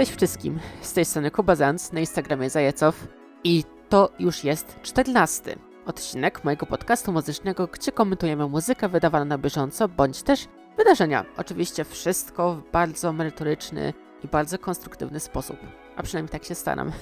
Cześć wszystkim, z tej strony Kuba Zanc, na Instagramie Zajecow i to już jest czternasty odcinek mojego podcastu muzycznego, gdzie komentujemy muzykę wydawaną na bieżąco, bądź też wydarzenia. Oczywiście wszystko w bardzo merytoryczny i bardzo konstruktywny sposób, a przynajmniej tak się staram.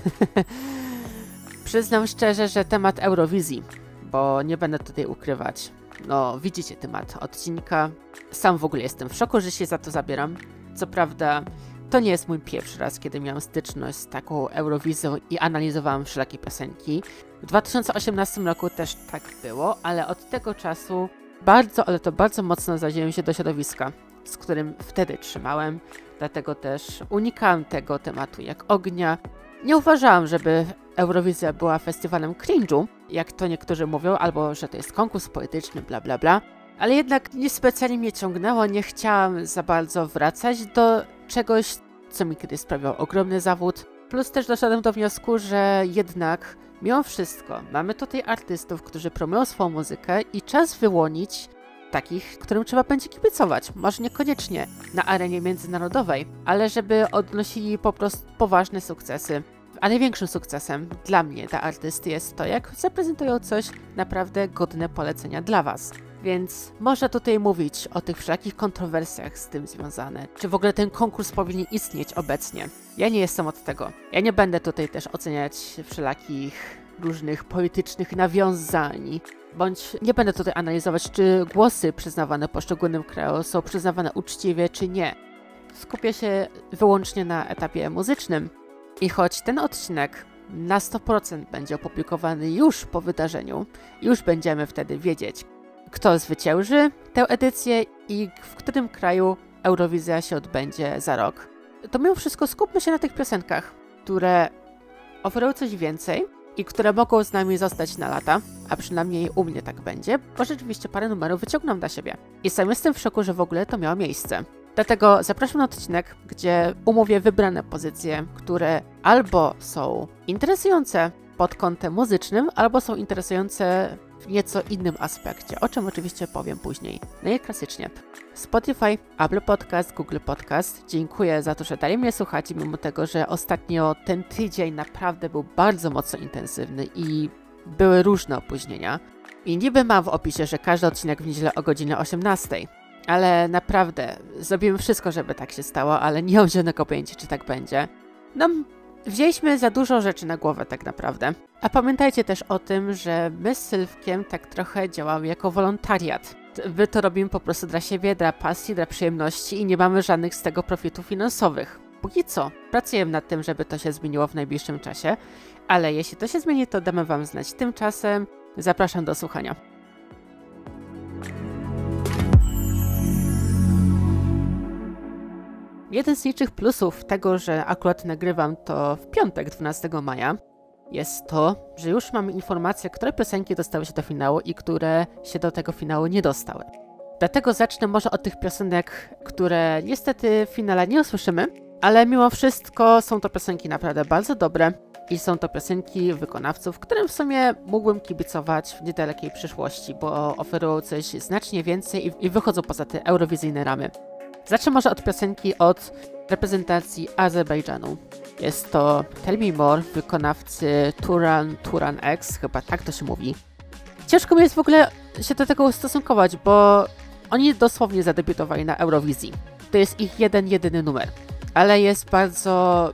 Przyznam szczerze, że temat Eurowizji, bo nie będę tutaj ukrywać. No, widzicie temat odcinka. Sam w ogóle jestem w szoku, że się za to zabieram. Co prawda, to nie jest mój pierwszy raz, kiedy miałem styczność z taką Eurowizją i analizowałem wszelakie piosenki. W 2018 roku też tak było, ale od tego czasu bardzo, ale to bardzo mocno zadziałem się do środowiska, z którym wtedy trzymałem, dlatego też unikałem tego tematu jak ognia. Nie uważałam, żeby Eurowizja była festiwalem cringe'u, jak to niektórzy mówią, albo że to jest konkurs polityczny, bla bla bla. Ale jednak niespecjalnie mnie ciągnęło, nie chciałam za bardzo wracać do czegoś, co mi kiedyś sprawiał ogromny zawód. Plus też doszedłem do wniosku, że jednak mimo wszystko mamy tutaj artystów, którzy promują swoją muzykę i czas wyłonić takich, którym trzeba będzie kibicować. Może niekoniecznie na arenie międzynarodowej, ale żeby odnosili po prostu poważne sukcesy. A największym sukcesem dla mnie, dla artysty, jest to, jak zaprezentują coś naprawdę godne polecenia dla Was. Więc można tutaj mówić o tych wszelkich kontrowersjach z tym związane. Czy w ogóle ten konkurs powinien istnieć obecnie? Ja nie jestem od tego. Ja nie będę tutaj też oceniać wszelakich różnych politycznych nawiązań, bądź nie będę tutaj analizować, czy głosy przyznawane poszczególnym krajom są przyznawane uczciwie, czy nie. Skupię się wyłącznie na etapie muzycznym. I choć ten odcinek na 100% będzie opublikowany już po wydarzeniu, już będziemy wtedy wiedzieć, kto zwycięży tę edycję i w którym kraju Eurowizja się odbędzie za rok. To mimo wszystko skupmy się na tych piosenkach, które oferują coś więcej i które mogą z nami zostać na lata, a przynajmniej u mnie tak będzie, bo rzeczywiście parę numerów wyciągnął dla siebie. I sam jestem w szoku, że w ogóle to miało miejsce. Dlatego zapraszam na odcinek, gdzie umówię wybrane pozycje, które albo są interesujące pod kątem muzycznym, albo są interesujące w nieco innym aspekcie, o czym oczywiście powiem później. No i klasycznie. Spotify, Apple Podcast, Google Podcast. Dziękuję za to, że dalej mnie słuchacie, mimo tego, że ostatnio ten tydzień naprawdę był bardzo mocno intensywny i były różne opóźnienia. I niby mam w opisie, że każdy odcinek w niedzielę o godzinie 18. Ale naprawdę, zrobiłem wszystko, żeby tak się stało, ale nie mam żadnego pojęcia, czy tak będzie. No, Wzięliśmy za dużo rzeczy na głowę tak naprawdę. A pamiętajcie też o tym, że my z Sylwkiem tak trochę działamy jako wolontariat. My to robimy po prostu dla siebie, dla pasji, dla przyjemności i nie mamy żadnych z tego profitów finansowych. Póki co, pracujemy nad tym, żeby to się zmieniło w najbliższym czasie, ale jeśli to się zmieni, to damy Wam znać. Tymczasem zapraszam do słuchania. Jeden z licznych plusów tego, że akurat nagrywam to w piątek 12 maja, jest to, że już mamy informacje, które piosenki dostały się do finału i które się do tego finału nie dostały. Dlatego zacznę może od tych piosenek, które niestety w finale nie usłyszymy, ale mimo wszystko są to piosenki naprawdę bardzo dobre i są to piosenki wykonawców, którym w sumie mógłbym kibicować w niedalekiej przyszłości, bo oferują coś znacznie więcej i, i wychodzą poza te eurowizyjne ramy. Zacznę może od piosenki od reprezentacji Azerbejdżanu. Jest to Tell Me More wykonawcy Turan Turan X, chyba tak to się mówi. Ciężko mi jest w ogóle się do tego ustosunkować, bo oni dosłownie zadebiutowali na Eurowizji. To jest ich jeden, jedyny numer, ale jest bardzo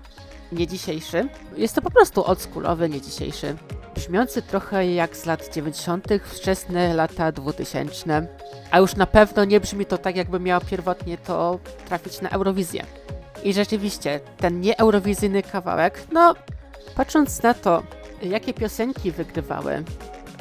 nie dzisiejszy. Jest to po prostu oldschoolowy, nie dzisiejszy. Brzmiący trochę jak z lat 90., wczesne lata 2000. A już na pewno nie brzmi to tak, jakby miało pierwotnie to trafić na Eurowizję. I rzeczywiście, ten nieeurowizyjny kawałek, no, patrząc na to, jakie piosenki wygrywały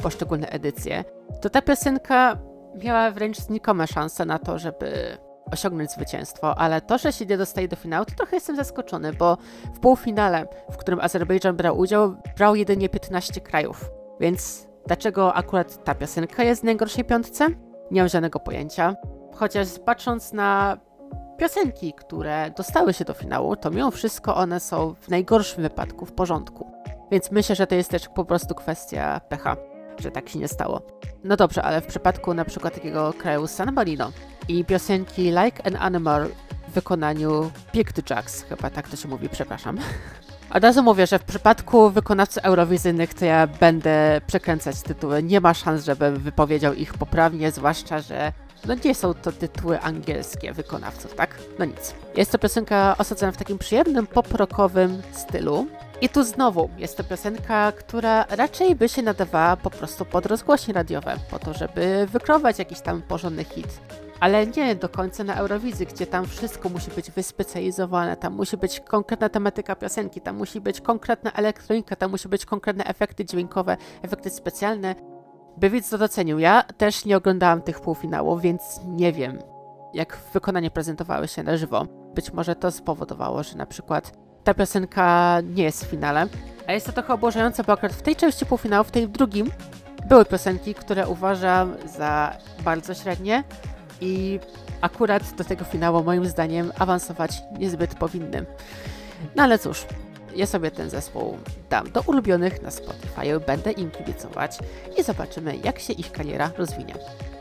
poszczególne edycje, to ta piosenka miała wręcz znikome szanse na to, żeby osiągnąć zwycięstwo, ale to, że się nie dostaje do finału, to trochę jestem zaskoczony, bo w półfinale, w którym Azerbejdżan brał udział, brał jedynie 15 krajów. Więc dlaczego akurat ta piosenka jest w najgorszej piątce? Nie mam żadnego pojęcia. Chociaż patrząc na piosenki, które dostały się do finału, to mimo wszystko one są w najgorszym wypadku w porządku. Więc myślę, że to jest też po prostu kwestia pecha, że tak się nie stało. No dobrze, ale w przypadku na przykład takiego kraju San Marino i piosenki Like an Animal wykonaniu Picked Jacks, chyba tak to się mówi, przepraszam. Od razu mówię, że w przypadku wykonawców eurowizyjnych to ja będę przekręcać tytuły. Nie ma szans, żebym wypowiedział ich poprawnie, zwłaszcza, że no nie są to tytuły angielskie wykonawców, tak? No nic. Jest to piosenka osadzona w takim przyjemnym pop-rockowym stylu. I tu znowu jest to piosenka, która raczej by się nadawała po prostu pod rozgłośnie radiowe, po to, żeby wykrować jakiś tam porządny hit. Ale nie do końca na Eurowizji, gdzie tam wszystko musi być wyspecjalizowane, tam musi być konkretna tematyka piosenki, tam musi być konkretna elektronika, tam musi być konkretne efekty dźwiękowe, efekty specjalne, by widz to docenił. Ja też nie oglądałam tych półfinałów, więc nie wiem, jak wykonanie prezentowały się na żywo. Być może to spowodowało, że na przykład ta piosenka nie jest w finale. A jest to trochę oburzające, bo akurat w tej części półfinału, w tej drugim, były piosenki, które uważam za bardzo średnie i akurat do tego finału moim zdaniem awansować niezbyt powinny. No ale cóż, ja sobie ten zespół dam do ulubionych na Spotify, będę im kibicować i zobaczymy, jak się ich kariera rozwinie.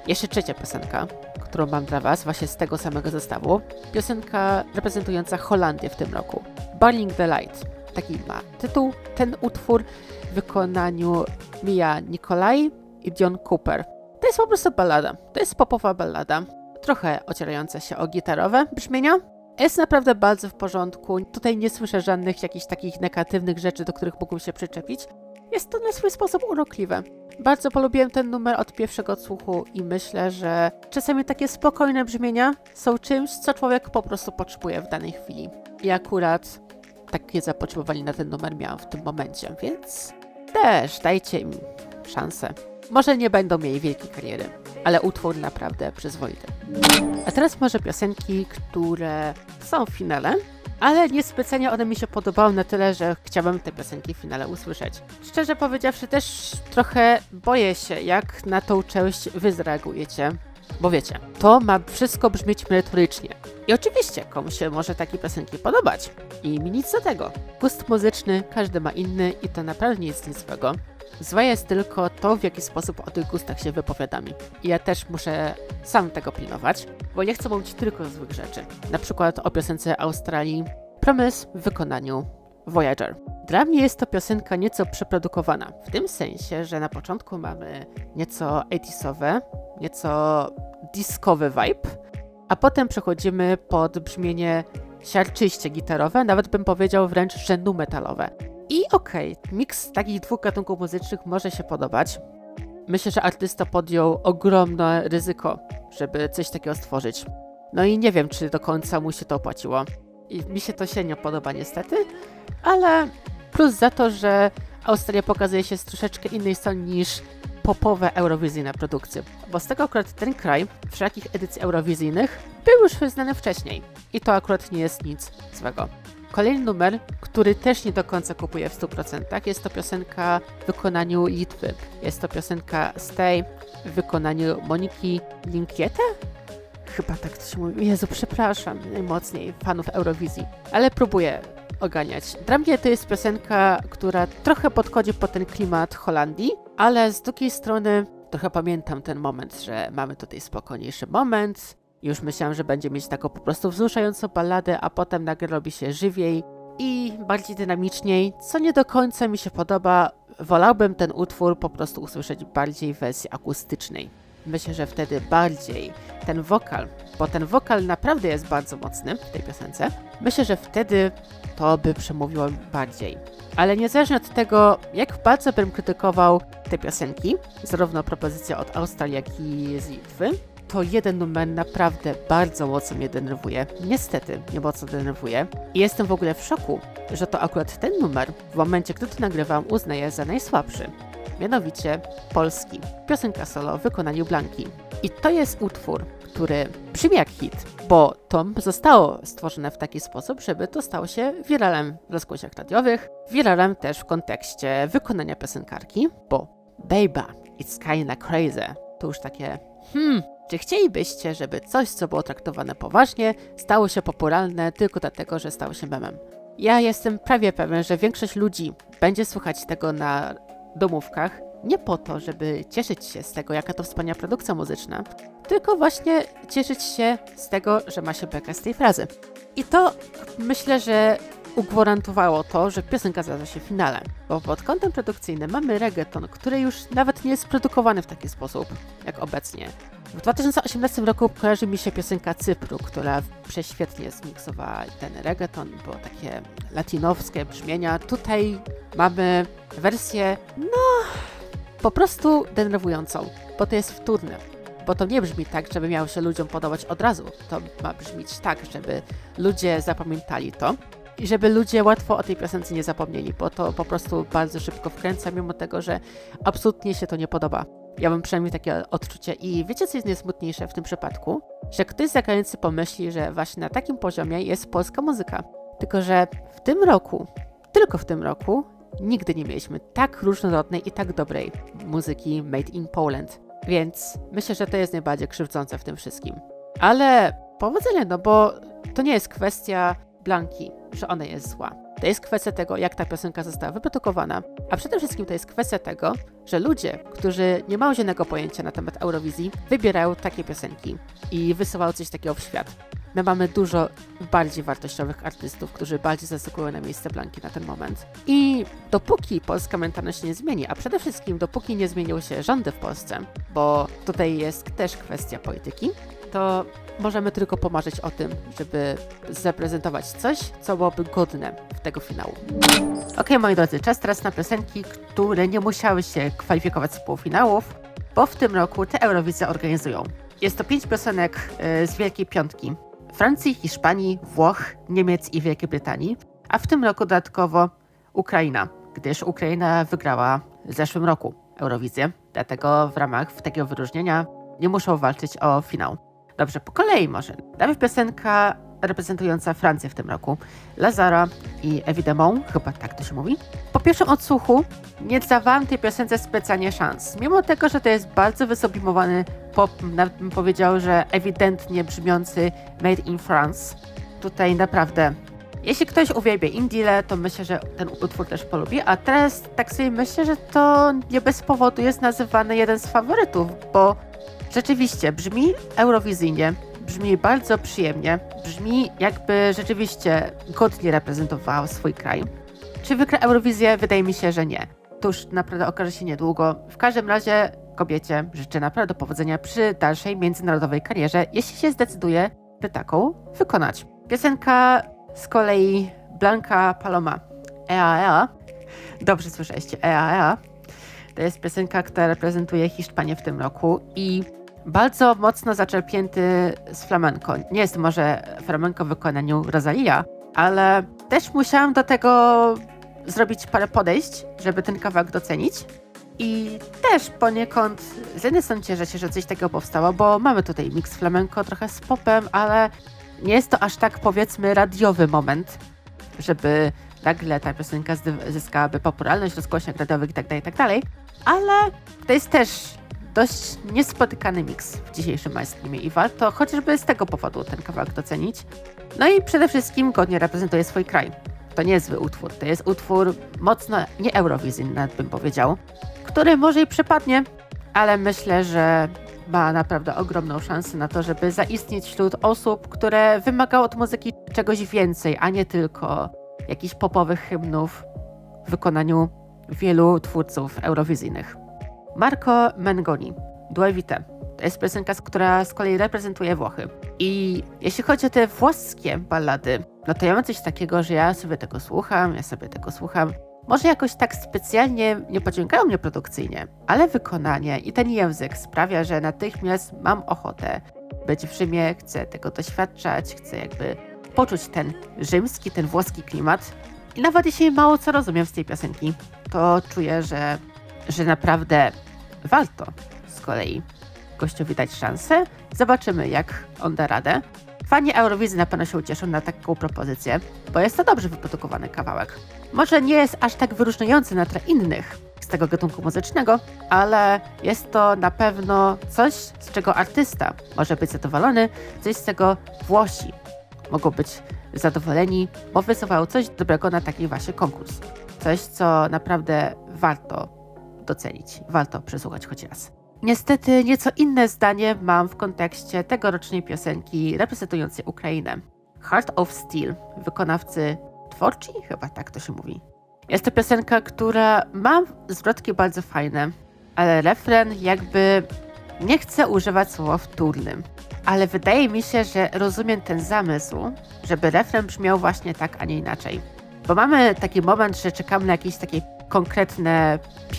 Jeszcze trzecia piosenka, którą mam dla Was, właśnie z tego samego zestawu. Piosenka reprezentująca Holandię w tym roku. Burning the Light. Taki ma tytuł ten utwór w wykonaniu Mia Nikolai i Dion Cooper. To jest po prostu ballada. To jest popowa ballada. Trochę ocierająca się o gitarowe brzmienia, jest naprawdę bardzo w porządku. Tutaj nie słyszę żadnych jakichś takich negatywnych rzeczy, do których mógłbym się przyczepić. Jest to na swój sposób urokliwe. Bardzo polubiłem ten numer od pierwszego odsłuchu i myślę, że czasami takie spokojne brzmienia są czymś, co człowiek po prostu potrzebuje w danej chwili. I akurat takie zapotrzebowanie na ten numer miałam w tym momencie, więc też dajcie im szansę. Może nie będą mieli wielkiej kariery, ale utwór naprawdę przyzwoity. A teraz może piosenki, które są w finale, ale niespecjalnie one mi się podobały na tyle, że chciałabym te piosenki w finale usłyszeć. Szczerze powiedziawszy, też trochę boję się, jak na tą część wy zareagujecie. Bo wiecie, to ma wszystko brzmieć merytorycznie. I oczywiście komuś się może takie piosenki podobać. I mi nic do tego. Gust muzyczny każdy ma inny i to naprawdę jest nic złego. Złe jest tylko to, w jaki sposób o tych gustach się wypowiadamy. I ja też muszę sam tego pilnować, bo nie chcę mówić tylko złych rzeczy. Na przykład o piosence Australii Promise w wykonaniu Voyager. Dla mnie jest to piosenka nieco przeprodukowana, w tym sensie, że na początku mamy nieco 80 nieco discowy vibe, a potem przechodzimy pod brzmienie siarczyście gitarowe, nawet bym powiedział wręcz, nu metalowe. I okej, okay, miks takich dwóch gatunków muzycznych może się podobać. Myślę, że artysta podjął ogromne ryzyko, żeby coś takiego stworzyć. No i nie wiem, czy do końca mu się to opłaciło. I mi się to średnio podoba niestety, ale plus za to, że Australia pokazuje się z troszeczkę innej strony niż popowe eurowizyjne produkcje. Bo z tego akurat ten kraj wszelkich edycji eurowizyjnych był już znany wcześniej. I to akurat nie jest nic złego. Kolejny numer, który też nie do końca kupuję w 100%, jest to piosenka w wykonaniu Litwy. Jest to piosenka Stay w wykonaniu Moniki Linkiete? Chyba tak to się mówi. Jezu, przepraszam najmocniej fanów Eurowizji, ale próbuję oganiać. Dla mnie to jest piosenka, która trochę podchodzi pod ten klimat Holandii, ale z drugiej strony trochę pamiętam ten moment, że mamy tutaj spokojniejszy moment, już myślałam, że będzie mieć taką po prostu wzruszającą balladę, a potem nagle robi się żywiej i bardziej dynamiczniej, co nie do końca mi się podoba. Wolałbym ten utwór po prostu usłyszeć bardziej w wersji akustycznej. Myślę, że wtedy bardziej ten wokal, bo ten wokal naprawdę jest bardzo mocny w tej piosence, myślę, że wtedy to by przemówiło bardziej. Ale niezależnie od tego, jak bardzo bym krytykował te piosenki, zarówno propozycje od Australii, jak i z Litwy, to jeden numer naprawdę bardzo mocno mnie denerwuje. Niestety, mnie mocno denerwuje. I jestem w ogóle w szoku, że to akurat ten numer w momencie, gdy to nagrywam, uznaję za najsłabszy. Mianowicie polski. Piosenka solo w wykonaniu Blanki. I to jest utwór, który brzmi jak hit, bo to zostało stworzone w taki sposób, żeby to stało się wiralem w rozgłosiach radiowych, wiralem też w kontekście wykonania piosenkarki, bo Baby, it's kinda crazy. To już takie, hmm, czy chcielibyście, żeby coś, co było traktowane poważnie, stało się popularne tylko dlatego, że stało się memem? Ja jestem prawie pewien, że większość ludzi będzie słuchać tego na domówkach nie po to, żeby cieszyć się z tego, jaka to wspaniała produkcja muzyczna, tylko właśnie cieszyć się z tego, że ma się bekę z tej frazy. I to myślę, że ugwarantowało to, że piosenka znalazła się finale, bo pod kątem produkcyjnym mamy reggaeton, który już nawet nie jest produkowany w taki sposób, jak obecnie. W 2018 roku kojarzy mi się piosenka Cypru, która prześwietnie zmiksowała ten reggaeton, było takie latinowskie brzmienia. Tutaj mamy wersję, no, po prostu denerwującą, bo to jest wtórne. Bo to nie brzmi tak, żeby miało się ludziom podobać od razu. To ma brzmieć tak, żeby ludzie zapamiętali to i żeby ludzie łatwo o tej piosence nie zapomnieli, bo to po prostu bardzo szybko wkręca, mimo tego, że absolutnie się to nie podoba. Ja mam przynajmniej takie odczucie. I wiecie, co jest najsmutniejsze w tym przypadku? Że ktoś zagranicy pomyśli, że właśnie na takim poziomie jest polska muzyka. Tylko, że w tym roku, tylko w tym roku, nigdy nie mieliśmy tak różnorodnej i tak dobrej muzyki made in Poland. Więc myślę, że to jest najbardziej krzywdzące w tym wszystkim. Ale powodzenia, no bo to nie jest kwestia Blanki, że ona jest zła. To jest kwestia tego, jak ta piosenka została wyprodukowana, a przede wszystkim to jest kwestia tego, że ludzie, którzy nie mają żadnego pojęcia na temat Eurowizji, wybierają takie piosenki i wysyłają coś takiego w świat. My mamy dużo bardziej wartościowych artystów, którzy bardziej zasługują na miejsce Blanki na ten moment. I dopóki polska mentalność nie zmieni, a przede wszystkim dopóki nie zmienią się rządy w Polsce, bo tutaj jest też kwestia polityki, to możemy tylko pomarzyć o tym, żeby zaprezentować coś, co byłoby godne tego finału. Ok, moi drodzy, czas teraz na piosenki, które nie musiały się kwalifikować z półfinałów, bo w tym roku te Eurowizje organizują. Jest to pięć piosenek y, z Wielkiej Piątki. Francji, Hiszpanii, Włoch, Niemiec i Wielkiej Brytanii, a w tym roku dodatkowo Ukraina, gdyż Ukraina wygrała w zeszłym roku Eurowizję, dlatego w ramach takiego wyróżnienia nie muszą walczyć o finał. Dobrze, po kolei może. Najpierw piosenka reprezentująca Francję w tym roku. Lazara i Evidemment, chyba tak to się mówi. Po pierwszym odsłuchu nie dawałam tej piosence specjalnie szans. Mimo tego, że to jest bardzo wysublimowany pop, nawet bym powiedział, że ewidentnie brzmiący Made in France. Tutaj naprawdę jeśli ktoś uwielbia Indile, to myślę, że ten utwór też polubi, a teraz tak sobie myślę, że to nie bez powodu jest nazywany jeden z faworytów, bo Rzeczywiście, brzmi eurowizyjnie, brzmi bardzo przyjemnie, brzmi jakby rzeczywiście godnie reprezentował swój kraj. Czy wygra Eurowizję? Wydaje mi się, że nie. To już naprawdę okaże się niedługo. W każdym razie kobiecie życzę naprawdę powodzenia przy dalszej międzynarodowej karierze, jeśli się zdecyduje, by taką wykonać. Piosenka z kolei Blanca Paloma, Ea Ea. Dobrze słyszeliście, Ea Ea. To jest piosenka, która reprezentuje Hiszpanię w tym roku i bardzo mocno zaczerpnięty z flamenco. Nie jest może flamenco w wykonaniu Rosalia, ale też musiałam do tego zrobić parę podejść, żeby ten kawałek docenić. I też poniekąd z jednej strony cieszę się, że coś takiego powstało, bo mamy tutaj mix flamenco trochę z popem, ale nie jest to aż tak powiedzmy radiowy moment, żeby nagle ta piosenka zyskałaby popularność, rozgłośniach radiowych itd., tak itd., tak ale to jest też dość niespotykany miks w dzisiejszym mainstreamie i warto chociażby z tego powodu ten kawałek docenić. No i przede wszystkim godnie reprezentuje swój kraj. To nie jest zły utwór, to jest utwór mocno nieeurowizyjny, bym powiedział, który może i przypadnie, ale myślę, że ma naprawdę ogromną szansę na to, żeby zaistnieć wśród osób, które wymagają od muzyki czegoś więcej, a nie tylko jakichś popowych hymnów w wykonaniu wielu twórców eurowizyjnych. Marco Mengoni, Due Vite. To jest piosenka, która z kolei reprezentuje Włochy. I jeśli chodzi o te włoskie ballady, no to ja mam coś takiego, że ja sobie tego słucham, ja sobie tego słucham. Może jakoś tak specjalnie nie pociągają mnie produkcyjnie, ale wykonanie i ten język sprawia, że natychmiast mam ochotę być w Rzymie, chcę tego doświadczać, chcę jakby poczuć ten rzymski, ten włoski klimat. I nawet jeśli mało co rozumiem z tej piosenki, to czuję, że że naprawdę warto z kolei gościowi dać szansę. Zobaczymy, jak on da radę. Fani Eurowizji na pewno się ucieszą na taką propozycję, bo jest to dobrze wyprodukowany kawałek. Może nie jest aż tak wyróżniający na tle innych z tego gatunku muzycznego, ale jest to na pewno coś, z czego artysta może być zadowolony, coś z czego Włosi mogą być zadowoleni, bo wysuwają coś dobrego na taki właśnie konkurs. Coś, co naprawdę warto docenić. Warto przesłuchać choć raz. Niestety nieco inne zdanie mam w kontekście tegorocznej piosenki reprezentującej Ukrainę. Heart of Steel, wykonawcy Tworci, chyba tak to się mówi. Jest to piosenka, która ma zwrotki bardzo fajne, ale refren jakby nie chce używać słowa wtórnym. Ale wydaje mi się, że rozumiem ten zamysł, żeby refren brzmiał właśnie tak, a nie inaczej. Bo mamy taki moment, że czekamy na jakieś takie konkretne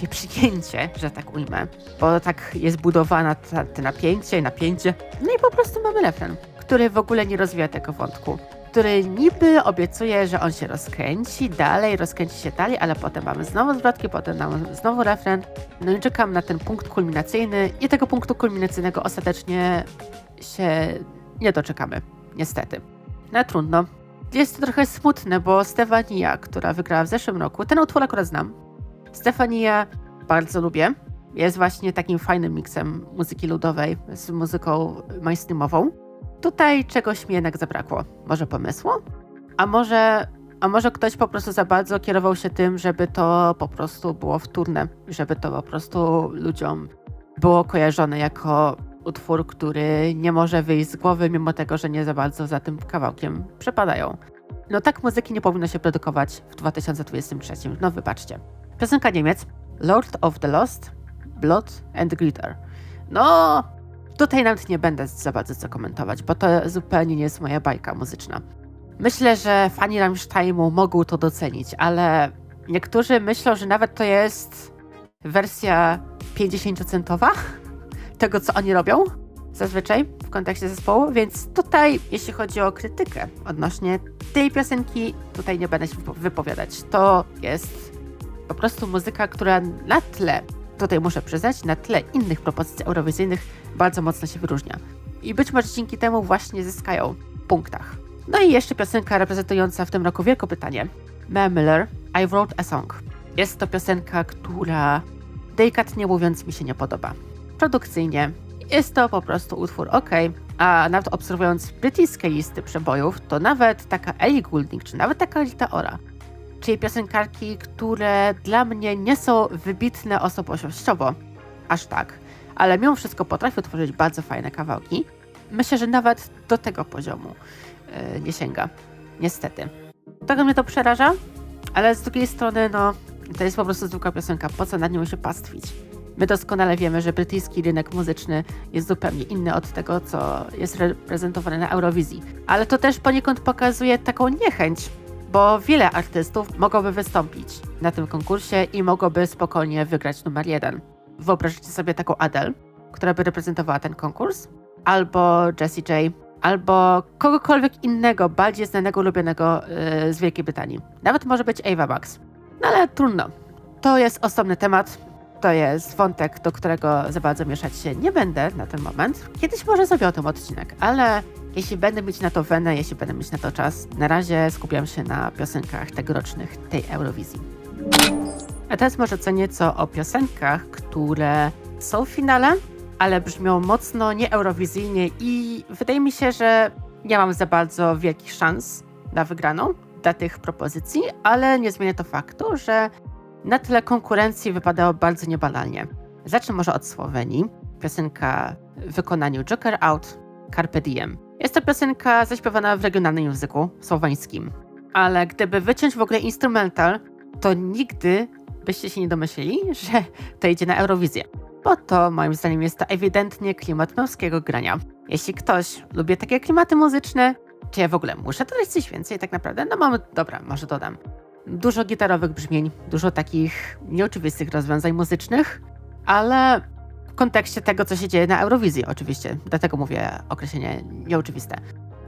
przyjęcie, że tak ujmę. Bo tak jest budowana ta, te napięcie napięcie. No i po prostu mamy refren, który w ogóle nie rozwija tego wątku który niby obiecuje, że on się rozkręci dalej, rozkręci się dalej, ale potem mamy znowu zwrotki, potem mamy znowu refren. No i czekam na ten punkt kulminacyjny i tego punktu kulminacyjnego ostatecznie się nie doczekamy, niestety. No trudno. Jest to trochę smutne, bo Stefania, która wygrała w zeszłym roku, ten utwór akurat znam. Stefania bardzo lubię. Jest właśnie takim fajnym miksem muzyki ludowej z muzyką mainstreamową. Tutaj czegoś mi jednak zabrakło. Może pomysłu? A może, a może ktoś po prostu za bardzo kierował się tym, żeby to po prostu było wtórne, żeby to po prostu ludziom było kojarzone jako utwór, który nie może wyjść z głowy, mimo tego, że nie za bardzo za tym kawałkiem przepadają. No tak muzyki nie powinno się produkować w 2023. No wybaczcie. Piosenka Niemiec Lord of the Lost, Blood and Glitter. No, Tutaj nawet nie będę za bardzo co komentować, bo to zupełnie nie jest moja bajka muzyczna. Myślę, że fani Rammsteinu mogą to docenić, ale niektórzy myślą, że nawet to jest wersja 50-centowa tego, co oni robią zazwyczaj w kontekście zespołu, więc tutaj, jeśli chodzi o krytykę odnośnie tej piosenki, tutaj nie będę się wypowiadać. To jest po prostu muzyka, która na tle tutaj muszę przyznać, na tle innych propozycji eurowizyjnych bardzo mocno się wyróżnia. I być może dzięki temu właśnie zyskają w punktach. No i jeszcze piosenka reprezentująca w tym roku Wielką Brytanię. Mel Miller, I Wrote a Song. Jest to piosenka, która delikatnie mówiąc mi się nie podoba. Produkcyjnie jest to po prostu utwór ok, a nawet obserwując brytyjskie listy przebojów, to nawet taka Ellie Goulding, czy nawet taka Rita Ora czyli piosenkarki, które dla mnie nie są wybitne osobowościowo, aż tak, ale mimo wszystko potrafią tworzyć bardzo fajne kawałki. Myślę, że nawet do tego poziomu yy, nie sięga. Niestety. Trochę mnie to przeraża, ale z drugiej strony, no, to jest po prostu zwykła piosenka, po co nad nią się pastwić? My doskonale wiemy, że brytyjski rynek muzyczny jest zupełnie inny od tego, co jest reprezentowane na Eurowizji. Ale to też poniekąd pokazuje taką niechęć bo wiele artystów mogłoby wystąpić na tym konkursie i mogłoby spokojnie wygrać numer jeden. Wyobraźcie sobie taką Adele, która by reprezentowała ten konkurs, albo Jessie J, albo kogokolwiek innego, bardziej znanego, lubionego yy, z Wielkiej Brytanii. Nawet może być Ava Max. No ale trudno. To jest osobny temat. To jest wątek, do którego za bardzo mieszać się nie będę na ten moment. Kiedyś może zrobię o tym odcinek, ale jeśli będę mieć na to wenę, jeśli będę mieć na to czas, na razie skupiam się na piosenkach tegorocznych tej Eurowizji. A teraz może co nieco o piosenkach, które są w finale, ale brzmią mocno nieeurowizyjnie i wydaje mi się, że nie mam za bardzo wielkich szans na wygraną dla tych propozycji, ale nie zmienia to faktu, że na tyle konkurencji wypadało bardzo niebanalnie. Zacznę może od Słowenii. Piosenka w wykonaniu Joker Out, Carpe Diem. Jest to piosenka zaśpiewana w regionalnym języku słoweńskim. Ale gdyby wyciąć w ogóle instrumental, to nigdy byście się nie domyślili, że to idzie na Eurowizję. Bo to moim zdaniem jest to ewidentnie klimat męskiego grania. Jeśli ktoś lubi takie klimaty muzyczne, czy ja w ogóle muszę dodać coś więcej tak naprawdę? No mamy, dobra, może dodam. Dużo gitarowych brzmień, dużo takich nieoczywistych rozwiązań muzycznych, ale w kontekście tego, co się dzieje na Eurowizji, oczywiście. Dlatego mówię określenie nieoczywiste.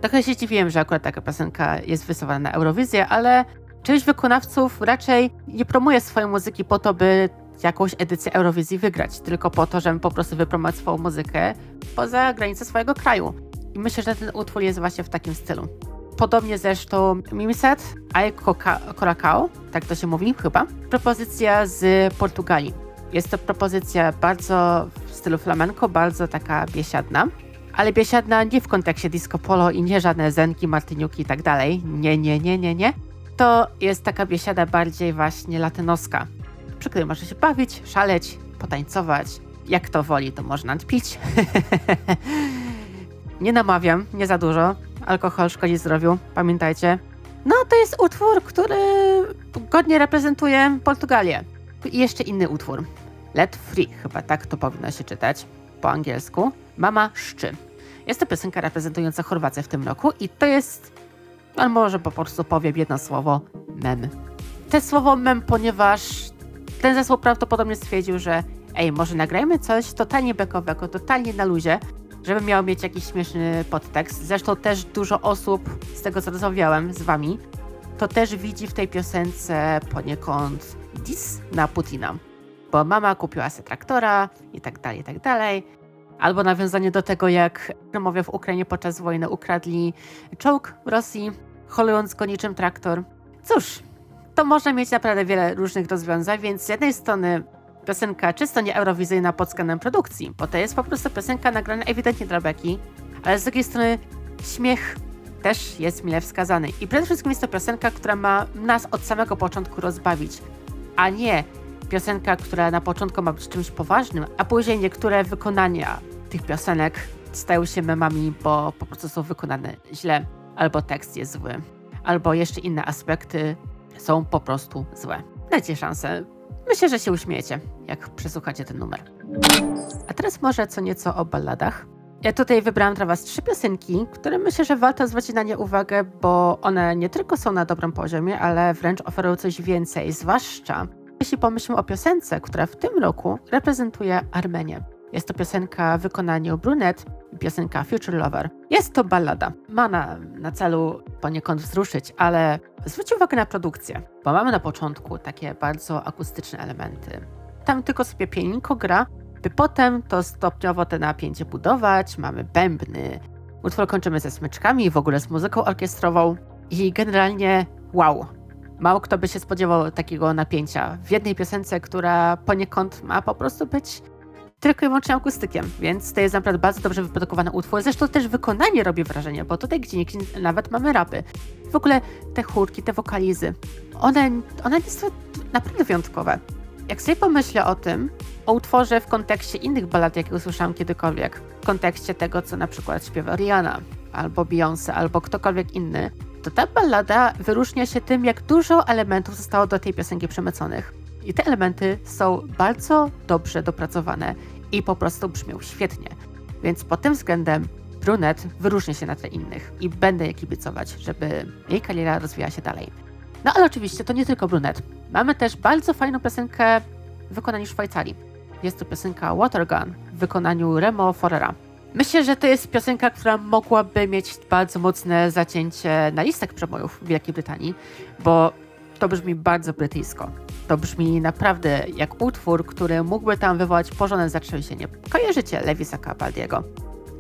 Trochę się dziwiłem, że akurat taka piosenka jest wysuwana na Eurowizję, ale część wykonawców raczej nie promuje swojej muzyki po to, by jakąś edycję Eurowizji wygrać, tylko po to, żeby po prostu wypromować swoją muzykę poza granice swojego kraju. I myślę, że ten utwór jest właśnie w takim stylu. Podobnie zresztą Mimiset, Ay Coracao, tak to się mówi chyba, propozycja z Portugalii jest to propozycja bardzo w stylu flamenco, bardzo taka biesiadna. Ale biesiadna nie w kontekście disco polo i nie żadne zenki, martyniuki i tak dalej. Nie, nie, nie, nie, nie. To jest taka biesiada bardziej właśnie latynoska. przy której może się bawić, szaleć, potańcować. Jak to woli, to można pić. nie namawiam, nie za dużo. Alkohol szkodzi zdrowiu, pamiętajcie. No, to jest utwór, który godnie reprezentuje Portugalię. I jeszcze inny utwór. Let Free, chyba tak to powinno się czytać po angielsku. Mama Szczy. Jest to piosenka reprezentująca Chorwację w tym roku i to jest, a może po prostu powiem jedno słowo, mem. To słowo mem, ponieważ ten zespół prawdopodobnie stwierdził, że ej, może nagrajmy coś totalnie bekowego, totalnie na luzie, żeby miał mieć jakiś śmieszny podtekst. Zresztą też dużo osób, z tego co rozmawiałem z wami, to też widzi w tej piosence poniekąd dis na Putina. Bo mama kupiła sobie traktora i tak dalej, i tak dalej. Albo nawiązanie do tego, jak Krymowie w Ukrainie podczas wojny ukradli czołg Rosji, holując go niczym traktor. Cóż, to można mieć naprawdę wiele różnych rozwiązań, więc z jednej strony piosenka czysto nie eurowizyjna pod względem produkcji, bo to jest po prostu piosenka nagrana ewidentnie dla beki, ale z drugiej strony śmiech też jest mile wskazany. I przede wszystkim jest to piosenka, która ma nas od samego początku rozbawić, a nie piosenka, która na początku ma być czymś poważnym, a później niektóre wykonania tych piosenek stają się memami, bo po prostu są wykonane źle, albo tekst jest zły, albo jeszcze inne aspekty są po prostu złe. Dajcie szansę. Myślę, że się uśmiejecie, jak przesłuchacie ten numer. A teraz może co nieco o balladach. Ja tutaj wybrałam dla Was trzy piosenki, które myślę, że warto zwrócić na nie uwagę, bo one nie tylko są na dobrym poziomie, ale wręcz oferują coś więcej, zwłaszcza jeśli pomyślimy o piosence, która w tym roku reprezentuje Armenię. Jest to piosenka w wykonaniu Brunet i piosenka Future Lover. Jest to ballada. Ma na, na celu poniekąd wzruszyć, ale zwróć uwagę na produkcję, bo mamy na początku takie bardzo akustyczne elementy. Tam tylko sobie pianinko gra, by potem to stopniowo te napięcie budować. Mamy bębny. Utwór kończymy ze smyczkami, w ogóle z muzyką orkiestrową i generalnie wow, Mało kto by się spodziewał takiego napięcia w jednej piosence, która poniekąd ma po prostu być tylko i wyłącznie akustykiem, więc to jest naprawdę bardzo dobrze wyprodukowany utwór. Zresztą też wykonanie robi wrażenie, bo tutaj gdzie nawet mamy rapy. W ogóle te chórki, te wokalizy, one, one są naprawdę wyjątkowe. Jak sobie pomyślę o tym, o utworze w kontekście innych ballad, jakie usłyszałam kiedykolwiek, w kontekście tego, co na przykład śpiewa Rihanna, albo Beyoncé, albo ktokolwiek inny, to ta ballada wyróżnia się tym, jak dużo elementów zostało do tej piosenki przemyconych. I te elementy są bardzo dobrze dopracowane i po prostu brzmią świetnie. Więc pod tym względem Brunet wyróżnia się na tle innych i będę je kibicować, żeby jej kariera rozwijała się dalej. No ale oczywiście to nie tylko Brunet. Mamy też bardzo fajną piosenkę w wykonaniu Szwajcarii. Jest to piosenka Watergun w wykonaniu Remo Forera. Myślę, że to jest piosenka, która mogłaby mieć bardzo mocne zacięcie na listach przebojów w Wielkiej Brytanii, bo to brzmi bardzo brytyjsko. To brzmi naprawdę jak utwór, który mógłby tam wywołać porządne zatrzęsienie. Kojarzycie Lewisa Capaldiego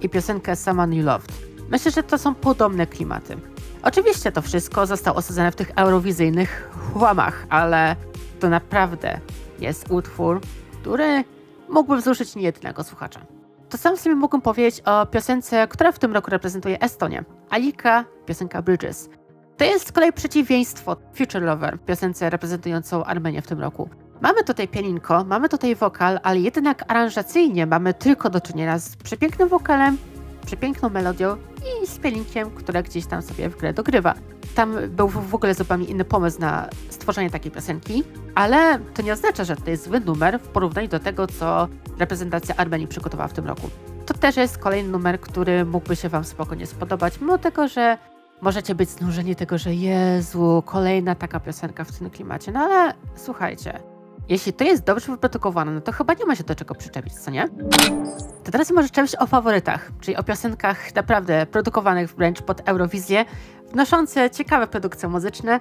i piosenkę Someone You Loved. Myślę, że to są podobne klimaty. Oczywiście to wszystko zostało osadzone w tych eurowizyjnych łamach, ale to naprawdę jest utwór, który mógłby wzruszyć niejednego słuchacza. To sam sobie mógłbym powiedzieć o piosence, która w tym roku reprezentuje Estonię. Alika, piosenka Bridges. To jest z kolei przeciwieństwo Future Lover, piosence reprezentującą Armenię w tym roku. Mamy tutaj pianinko, mamy tutaj wokal, ale jednak aranżacyjnie mamy tylko do czynienia z przepięknym wokalem, przepiękną melodią i z pielinkiem, które gdzieś tam sobie w grę dogrywa. Tam był w ogóle zupełnie inny pomysł na stworzenie takiej piosenki, ale to nie oznacza, że to jest zły numer w porównaniu do tego, co reprezentacja Armenii przygotowała w tym roku. To też jest kolejny numer, który mógłby się Wam spokojnie spodobać, mimo tego, że możecie być znużeni tego, że Jezu, kolejna taka piosenka w tym klimacie. No ale słuchajcie, jeśli to jest dobrze wyprodukowane, no to chyba nie ma się do czego przyczepić, co nie? To teraz może czegoś o faworytach, czyli o piosenkach naprawdę produkowanych wręcz pod Eurowizję, wnoszące ciekawe produkcje muzyczne,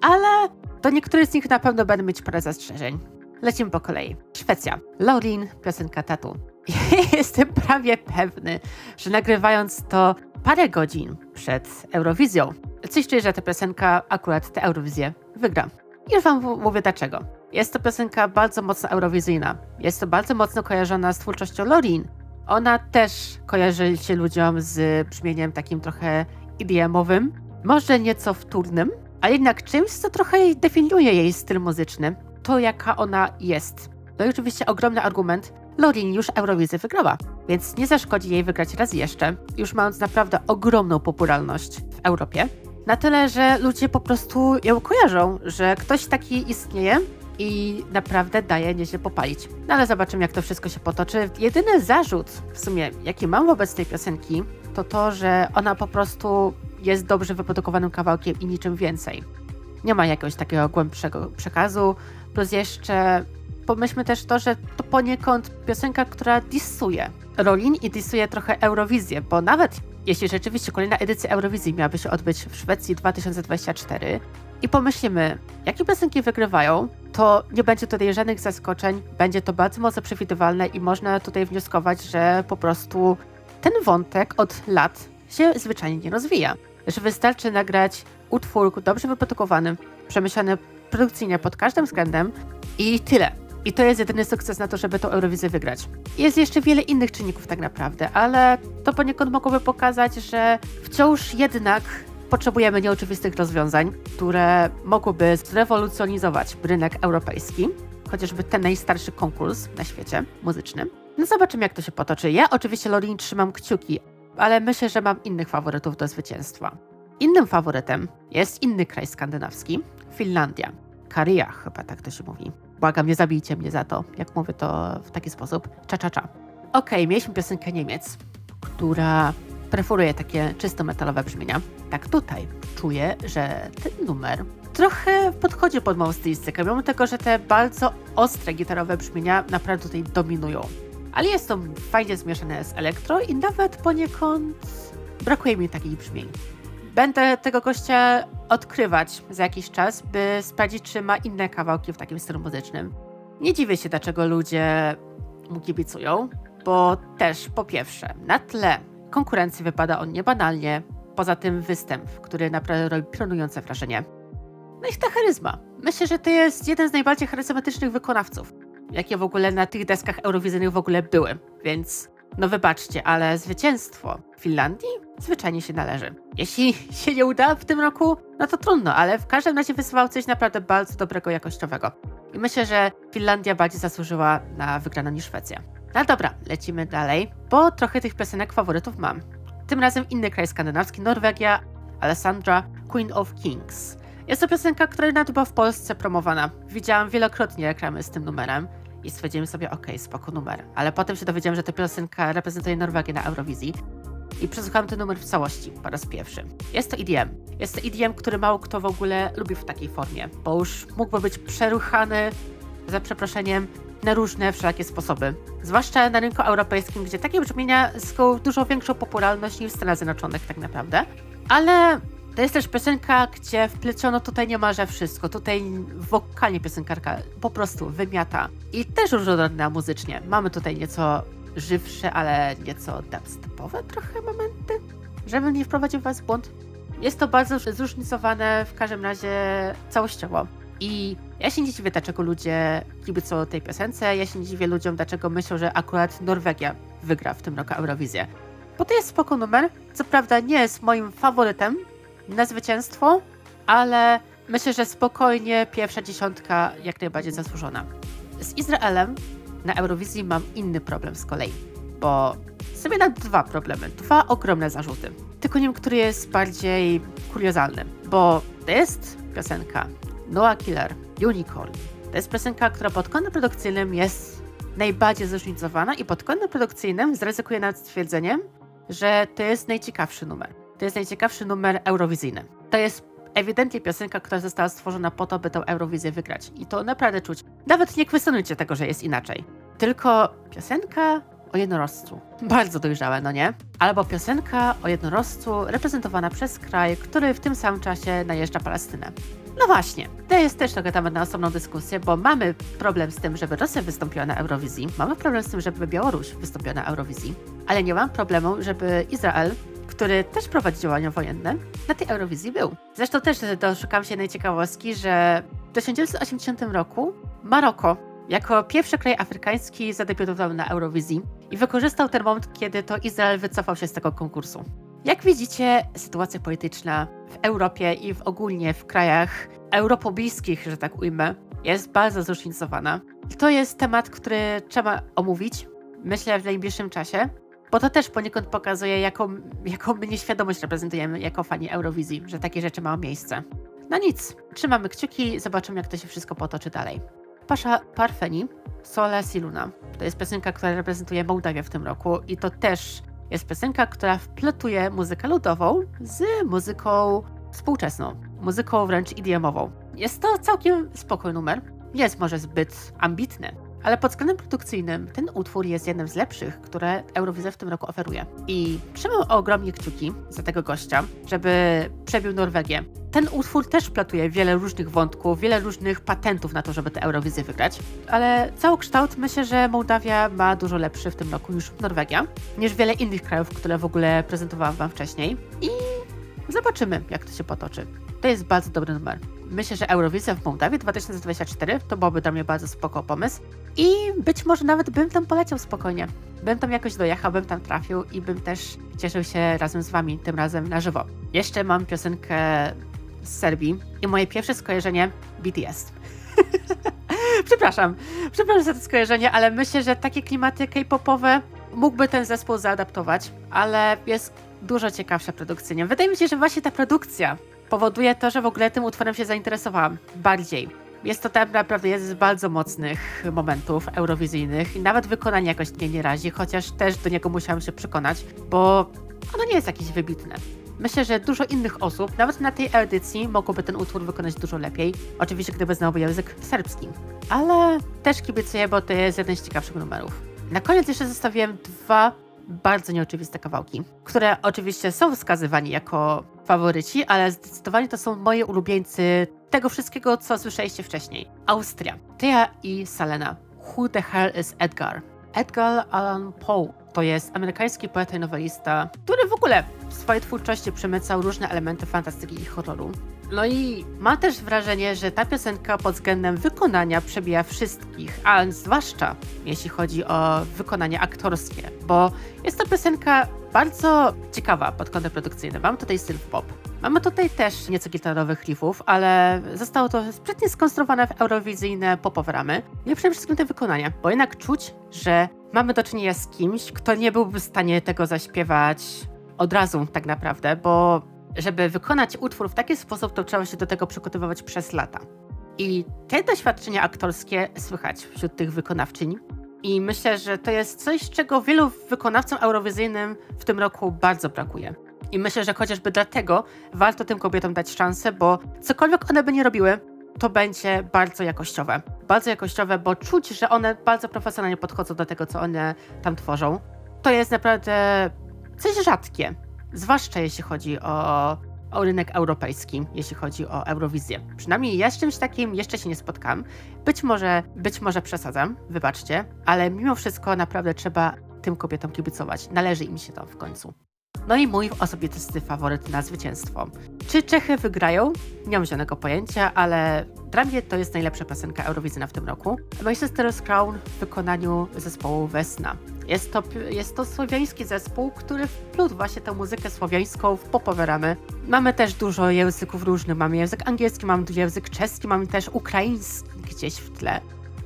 ale do niektórych z nich na pewno będę mieć parę zastrzeżeń. Lecimy po kolei. Szwecja. Laurin, piosenka Tatu. Jestem prawie pewny, że nagrywając to parę godzin przed Eurowizją, coś czuję, że ta piosenka akurat tę Eurowizję wygra. Już wam mówię dlaczego. Jest to piosenka bardzo mocno eurowizyjna. Jest to bardzo mocno kojarzona z twórczością Lorin. Ona też kojarzy się ludziom z brzmieniem takim trochę EDM-owym, może nieco wtórnym, ale jednak czymś, co trochę definiuje jej styl muzyczny. to, jaka ona jest. No i oczywiście ogromny argument, Lorin już Eurowizję wygrała, więc nie zaszkodzi jej wygrać raz jeszcze, już mając naprawdę ogromną popularność w Europie. Na tyle, że ludzie po prostu ją kojarzą, że ktoś taki istnieje i naprawdę daje nieźle popalić. No ale zobaczymy, jak to wszystko się potoczy. Jedyny zarzut, w sumie, jaki mam wobec tej piosenki, to to, że ona po prostu jest dobrze wyprodukowanym kawałkiem i niczym więcej. Nie ma jakiegoś takiego głębszego przekazu, plus jeszcze pomyślmy też to, że to poniekąd piosenka, która dissuje Rolin i dissuje trochę Eurowizję, bo nawet jeśli rzeczywiście kolejna edycja Eurowizji miałaby się odbyć w Szwecji 2024 i pomyślimy, jakie piosenki wygrywają, to nie będzie tutaj żadnych zaskoczeń, będzie to bardzo mocno przewidywalne i można tutaj wnioskować, że po prostu ten wątek od lat się zwyczajnie nie rozwija. Że wystarczy nagrać utwór dobrze wyprodukowany, przemyślany produkcyjnie pod każdym względem i tyle. I to jest jedyny sukces na to, żeby tą Eurowizję wygrać. Jest jeszcze wiele innych czynników tak naprawdę, ale to poniekąd mogłoby pokazać, że wciąż jednak potrzebujemy nieoczywistych rozwiązań, które mogłyby zrewolucjonizować rynek europejski, chociażby ten najstarszy konkurs na świecie muzycznym. No zobaczymy, jak to się potoczy. Ja oczywiście Lorin trzymam kciuki, ale myślę, że mam innych faworytów do zwycięstwa. Innym faworytem jest inny kraj skandynawski, Finlandia. Karia, chyba tak to się mówi. Błagam, nie zabijcie mnie za to, jak mówię to w taki sposób. Cza, cza, cza. Okej, okay, mieliśmy piosenkę Niemiec, która preferuje takie czysto metalowe brzmienia. Tak tutaj czuję, że ten numer trochę podchodzi pod moją stylistykę, mimo tego, że te bardzo ostre gitarowe brzmienia naprawdę tutaj dominują. Ale jest to fajnie zmieszane z elektro i nawet poniekąd brakuje mi takich brzmień. Będę tego gościa odkrywać za jakiś czas, by sprawdzić, czy ma inne kawałki w takim stylu muzycznym. Nie dziwię się, dlaczego ludzie mu kibicują, bo też po pierwsze, na tle konkurencji wypada on niebanalnie, poza tym występ, który naprawdę robi pionujące wrażenie. No i ta charyzma. Myślę, że to jest jeden z najbardziej charyzmatycznych wykonawców, jakie w ogóle na tych deskach eurowizyjnych w ogóle były, więc no wybaczcie, ale zwycięstwo Finlandii zwyczajnie się należy. Jeśli się nie uda w tym roku, no to trudno, ale w każdym razie wysyłał coś naprawdę bardzo dobrego, jakościowego. I myślę, że Finlandia bardziej zasłużyła na wygraną niż Szwecja. No dobra, lecimy dalej, bo trochę tych piosenek faworytów mam. Tym razem inny kraj skandynawski, Norwegia, Alessandra, Queen of Kings. Jest to piosenka, która nawet była w Polsce promowana. Widziałam wielokrotnie reklamy z tym numerem i stwierdziłem sobie, okay, spoko numer. Ale potem się dowiedziałem, że ta piosenka reprezentuje Norwegię na Eurowizji i przesłuchałem ten numer w całości po raz pierwszy. Jest to EDM. Jest to EDM, który mało kto w ogóle lubi w takiej formie, bo już mógłby być przeruchany, za przeproszeniem, na różne wszelakie sposoby. Zwłaszcza na rynku europejskim, gdzie takie brzmienia zyskały dużo większą popularność niż w Stanach Zjednoczonych tak naprawdę. Ale to jest też piosenka, gdzie wpleciono tutaj niemalże wszystko. Tutaj wokalnie piosenkarka po prostu wymiata. I też różnorodna muzycznie. Mamy tutaj nieco żywsze, ale nieco dubstepowe trochę momenty, żeby nie wprowadził was w błąd. Jest to bardzo zróżnicowane w każdym razie całościowo. I ja się nie dziwię, dlaczego ludzie kibicują tej piosence. Ja się nie dziwię ludziom, dlaczego myślą, że akurat Norwegia wygra w tym roku Eurowizję. Bo to jest spoko numer. Co prawda nie jest moim faworytem na zwycięstwo, ale myślę, że spokojnie pierwsza dziesiątka jak najbardziej zasłużona. Z Izraelem na Eurowizji mam inny problem z kolei, bo sobie na dwa problemy, dwa ogromne zarzuty. Tylko wiem, który jest bardziej kuriozalny, bo to jest piosenka Noah Killer, Unicorn. To jest piosenka, która pod kątem produkcyjnym jest najbardziej zróżnicowana i pod kątem produkcyjnym zrezyguje nad stwierdzeniem, że to jest najciekawszy numer. To jest najciekawszy numer eurowizyjny. To jest ewidentnie piosenka, która została stworzona po to, by tę Eurowizję wygrać. I to naprawdę czuć. Nawet nie kwestionujcie tego, że jest inaczej. Tylko piosenka o jednorożcu. Bardzo dojrzałe, no nie? Albo piosenka o jednorożcu reprezentowana przez kraj, który w tym samym czasie najeżdża Palestynę. No właśnie, to jest też trochę temat na osobną dyskusję, bo mamy problem z tym, żeby Rosja wystąpiła na Eurowizji, mamy problem z tym, żeby Białoruś wystąpiła na Eurowizji, ale nie mam problemu, żeby Izrael który też prowadzi działania wojenne, na tej Eurowizji był. Zresztą też doszukam się najciekawostki, że w 1980 roku Maroko jako pierwszy kraj afrykański zadebiutował na Eurowizji i wykorzystał ten moment, kiedy to Izrael wycofał się z tego konkursu. Jak widzicie, sytuacja polityczna w Europie i w ogólnie w krajach europobliskich, że tak ujmę, jest bardzo zróżnicowana. To jest temat, który trzeba omówić, myślę, w najbliższym czasie, bo to też poniekąd pokazuje, jaką, jaką my nieświadomość reprezentujemy jako fani Eurowizji, że takie rzeczy mają miejsce. No nic, trzymamy kciuki, zobaczymy, jak to się wszystko potoczy dalej. Pasza Parfeni, Sole Siluna. To jest piosenka, która reprezentuje Mołdawię w tym roku i to też jest piosenka, która wpletuje muzykę ludową z muzyką współczesną, muzyką wręcz idiomową. Jest to całkiem spokojny numer. Nie jest może zbyt ambitny, ale pod względem produkcyjnym ten utwór jest jednym z lepszych, które Eurowizja w tym roku oferuje. I trzymam ogromnie kciuki za tego gościa, żeby przebił Norwegię. Ten utwór też platuje wiele różnych wątków, wiele różnych patentów na to, żeby tę Eurowizję wygrać, ale całokształt myślę, że Mołdawia ma dużo lepszy w tym roku niż Norwegia, niż wiele innych krajów, które w ogóle prezentowałam wam wcześniej. I zobaczymy, jak to się potoczy. To jest bardzo dobry numer. Myślę, że Eurowizja w Mołdawii 2024 to byłoby dla mnie bardzo spoko pomysł i być może nawet bym tam poleciał spokojnie. Bym tam jakoś dojechał, bym tam trafił i bym też cieszył się razem z wami, tym razem na żywo. Jeszcze mam piosenkę z Serbii i moje pierwsze skojarzenie BTS. przepraszam, przepraszam za to skojarzenie, ale myślę, że takie klimaty k-popowe mógłby ten zespół zaadaptować, ale jest dużo ciekawsza produkcyjnie. Wydaje mi się, że właśnie ta produkcja powoduje to, że w ogóle tym utworem się zainteresowałam bardziej. Jest to tak naprawdę jeden z bardzo mocnych momentów eurowizyjnych i nawet wykonanie jakoś mnie nie razi, chociaż też do niego musiałam się przekonać, bo ono nie jest jakieś wybitne. Myślę, że dużo innych osób, nawet na tej edycji, mogłoby ten utwór wykonać dużo lepiej. Oczywiście, gdyby znałoby język serbski. Ale też kibicuję, bo to jest jeden z ciekawszych numerów. Na koniec jeszcze zostawiłem dwa bardzo nieoczywiste kawałki, które oczywiście są wskazywani jako faworyci, ale zdecydowanie to są moje ulubieńcy tego wszystkiego, co słyszeliście wcześniej. Austria. Thea i Selena. Who the hell is Edgar? Edgar Allan Poe to jest amerykański poeta i nowelista, który w ogóle w swojej twórczości przemycał różne elementy fantastyki i horroru. No i mam też wrażenie, że ta piosenka pod względem wykonania przebija wszystkich, a zwłaszcza jeśli chodzi o wykonanie aktorskie, bo jest to piosenka bardzo ciekawa pod kątem produkcyjnym. Mam tutaj styl pop. Mamy tutaj też nieco gitarowych riffów, ale zostało to sprytnie skonstruowane w eurowizyjne popowe ramy. No i przede wszystkim te wykonania, bo jednak czuć, że mamy do czynienia z kimś, kto nie byłby w stanie tego zaśpiewać od razu tak naprawdę, bo żeby wykonać utwór w taki sposób, to trzeba się do tego przygotowywać przez lata. I te doświadczenia aktorskie słychać wśród tych wykonawczyń. I myślę, że to jest coś, czego wielu wykonawcom eurowizyjnym w tym roku bardzo brakuje. I myślę, że chociażby dlatego warto tym kobietom dać szansę, bo cokolwiek one by nie robiły, to będzie bardzo jakościowe. Bardzo jakościowe, bo czuć, że one bardzo profesjonalnie podchodzą do tego, co one tam tworzą. To jest naprawdę coś rzadkie. Zwłaszcza jeśli chodzi o, o rynek europejski, jeśli chodzi o Eurowizję. Przynajmniej ja z czymś takim jeszcze się nie spotkam. Być może, być może przesadzam, wybaczcie, ale mimo wszystko naprawdę trzeba tym kobietom kibicować. Należy im się to w końcu. No i mój osobisty faworyt na zwycięstwo. Czy Czechy wygrają? Nie mam żadnego pojęcia, ale dla mnie to jest najlepsza piosenka Eurowizyjna w tym roku. Manchester's Crown w wykonaniu zespołu Wesna. Jest to, jest to słowiański zespół, który wplótł właśnie tę muzykę słowiańską w popowe ramy. Mamy też dużo języków różnych. Mamy język angielski, mamy język czeski, mamy też ukraiński gdzieś w tle.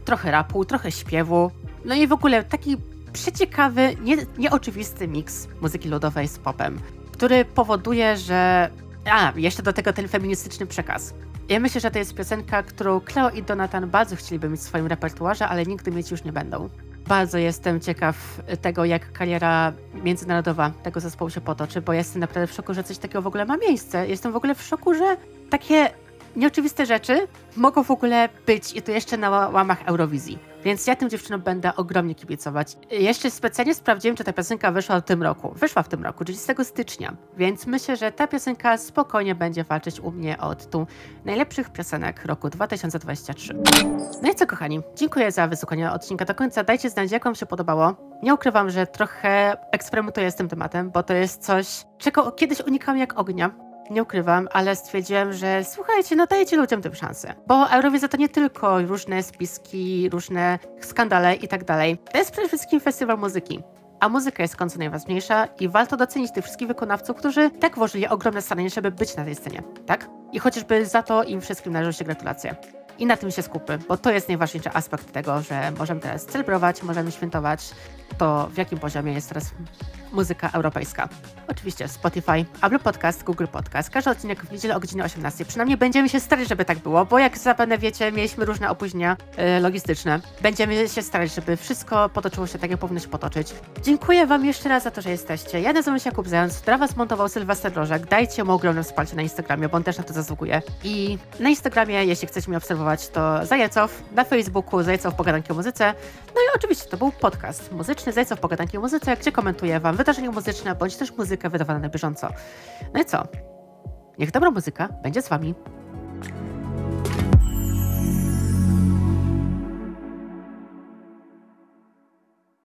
Trochę rapu, trochę śpiewu. No i w ogóle taki przeciekawy, nie, nieoczywisty miks muzyki ludowej z popem, który powoduje, że... A, jeszcze do tego ten feministyczny przekaz. Ja myślę, że to jest piosenka, którą Cleo i Donatan bardzo chcieliby mieć w swoim repertuarze, ale nigdy mieć już nie będą. Bardzo jestem ciekaw tego, jak kariera międzynarodowa tego zespołu się potoczy, bo jestem naprawdę w szoku, że coś takiego w ogóle ma miejsce. Jestem w ogóle w szoku, że takie nieoczywiste rzeczy mogą w ogóle być i to jeszcze na łamach Eurowizji. Więc ja tym dziewczynom będę ogromnie kibicować. Jeszcze specjalnie sprawdziłem, czy ta piosenka wyszła w tym roku. Wyszła w tym roku, 30 stycznia. Więc myślę, że ta piosenka spokojnie będzie walczyć u mnie o tytuł najlepszych piosenek roku 2023. No i co, kochani? Dziękuję za wysłuchanie odcinka do końca. Dajcie znać, jak Wam się podobało. Nie ukrywam, że trochę eksperymentuję z tym tematem, bo to jest coś, czego kiedyś unikałam jak ognia nie ukrywam, ale stwierdziłem, że słuchajcie, no dajcie ludziom tę szansę. Bo Eurowizja to nie tylko różne spiski, różne skandale i tak dalej. To jest przede wszystkim festiwal muzyki. A muzyka jest w końcu najważniejsza i warto docenić tych wszystkich wykonawców, którzy tak włożyli ogromne staranie, żeby być na tej scenie, tak? I chociażby za to im wszystkim należą się gratulacje. I na tym się skupmy, bo to jest najważniejszy aspekt tego, że możemy teraz celebrować, możemy świętować to, w jakim poziomie jest teraz muzyka europejska. Oczywiście Spotify, Apple Podcast, Google Podcast. Każdy odcinek w niedzielę o godzinie 18. Przynajmniej będziemy się starać, żeby tak było, bo jak zapewne wiecie, mieliśmy różne opóźnienia y, logistyczne. Będziemy się starać, żeby wszystko potoczyło się tak, jak powinno się potoczyć. Dziękuję Wam jeszcze raz za to, że jesteście. Ja nazywam się Jakub Zając, dla Was montował Sylwester Rożek. Dajcie mu ogromne wsparcie na Instagramie, bo on też na to zasługuje. I na Instagramie, jeśli chcecie mnie obserwować, to Zajecow, na Facebooku Zajecow Pogadanki o Muzyce. No i oczywiście to był podcast muzyczny Zajecow Pogadanki o Muzyce, gdzie komentuję Wam wydarzenia muzyczne, bądź też muzykę wydawana na bieżąco. No i co? Niech dobra muzyka będzie z Wami.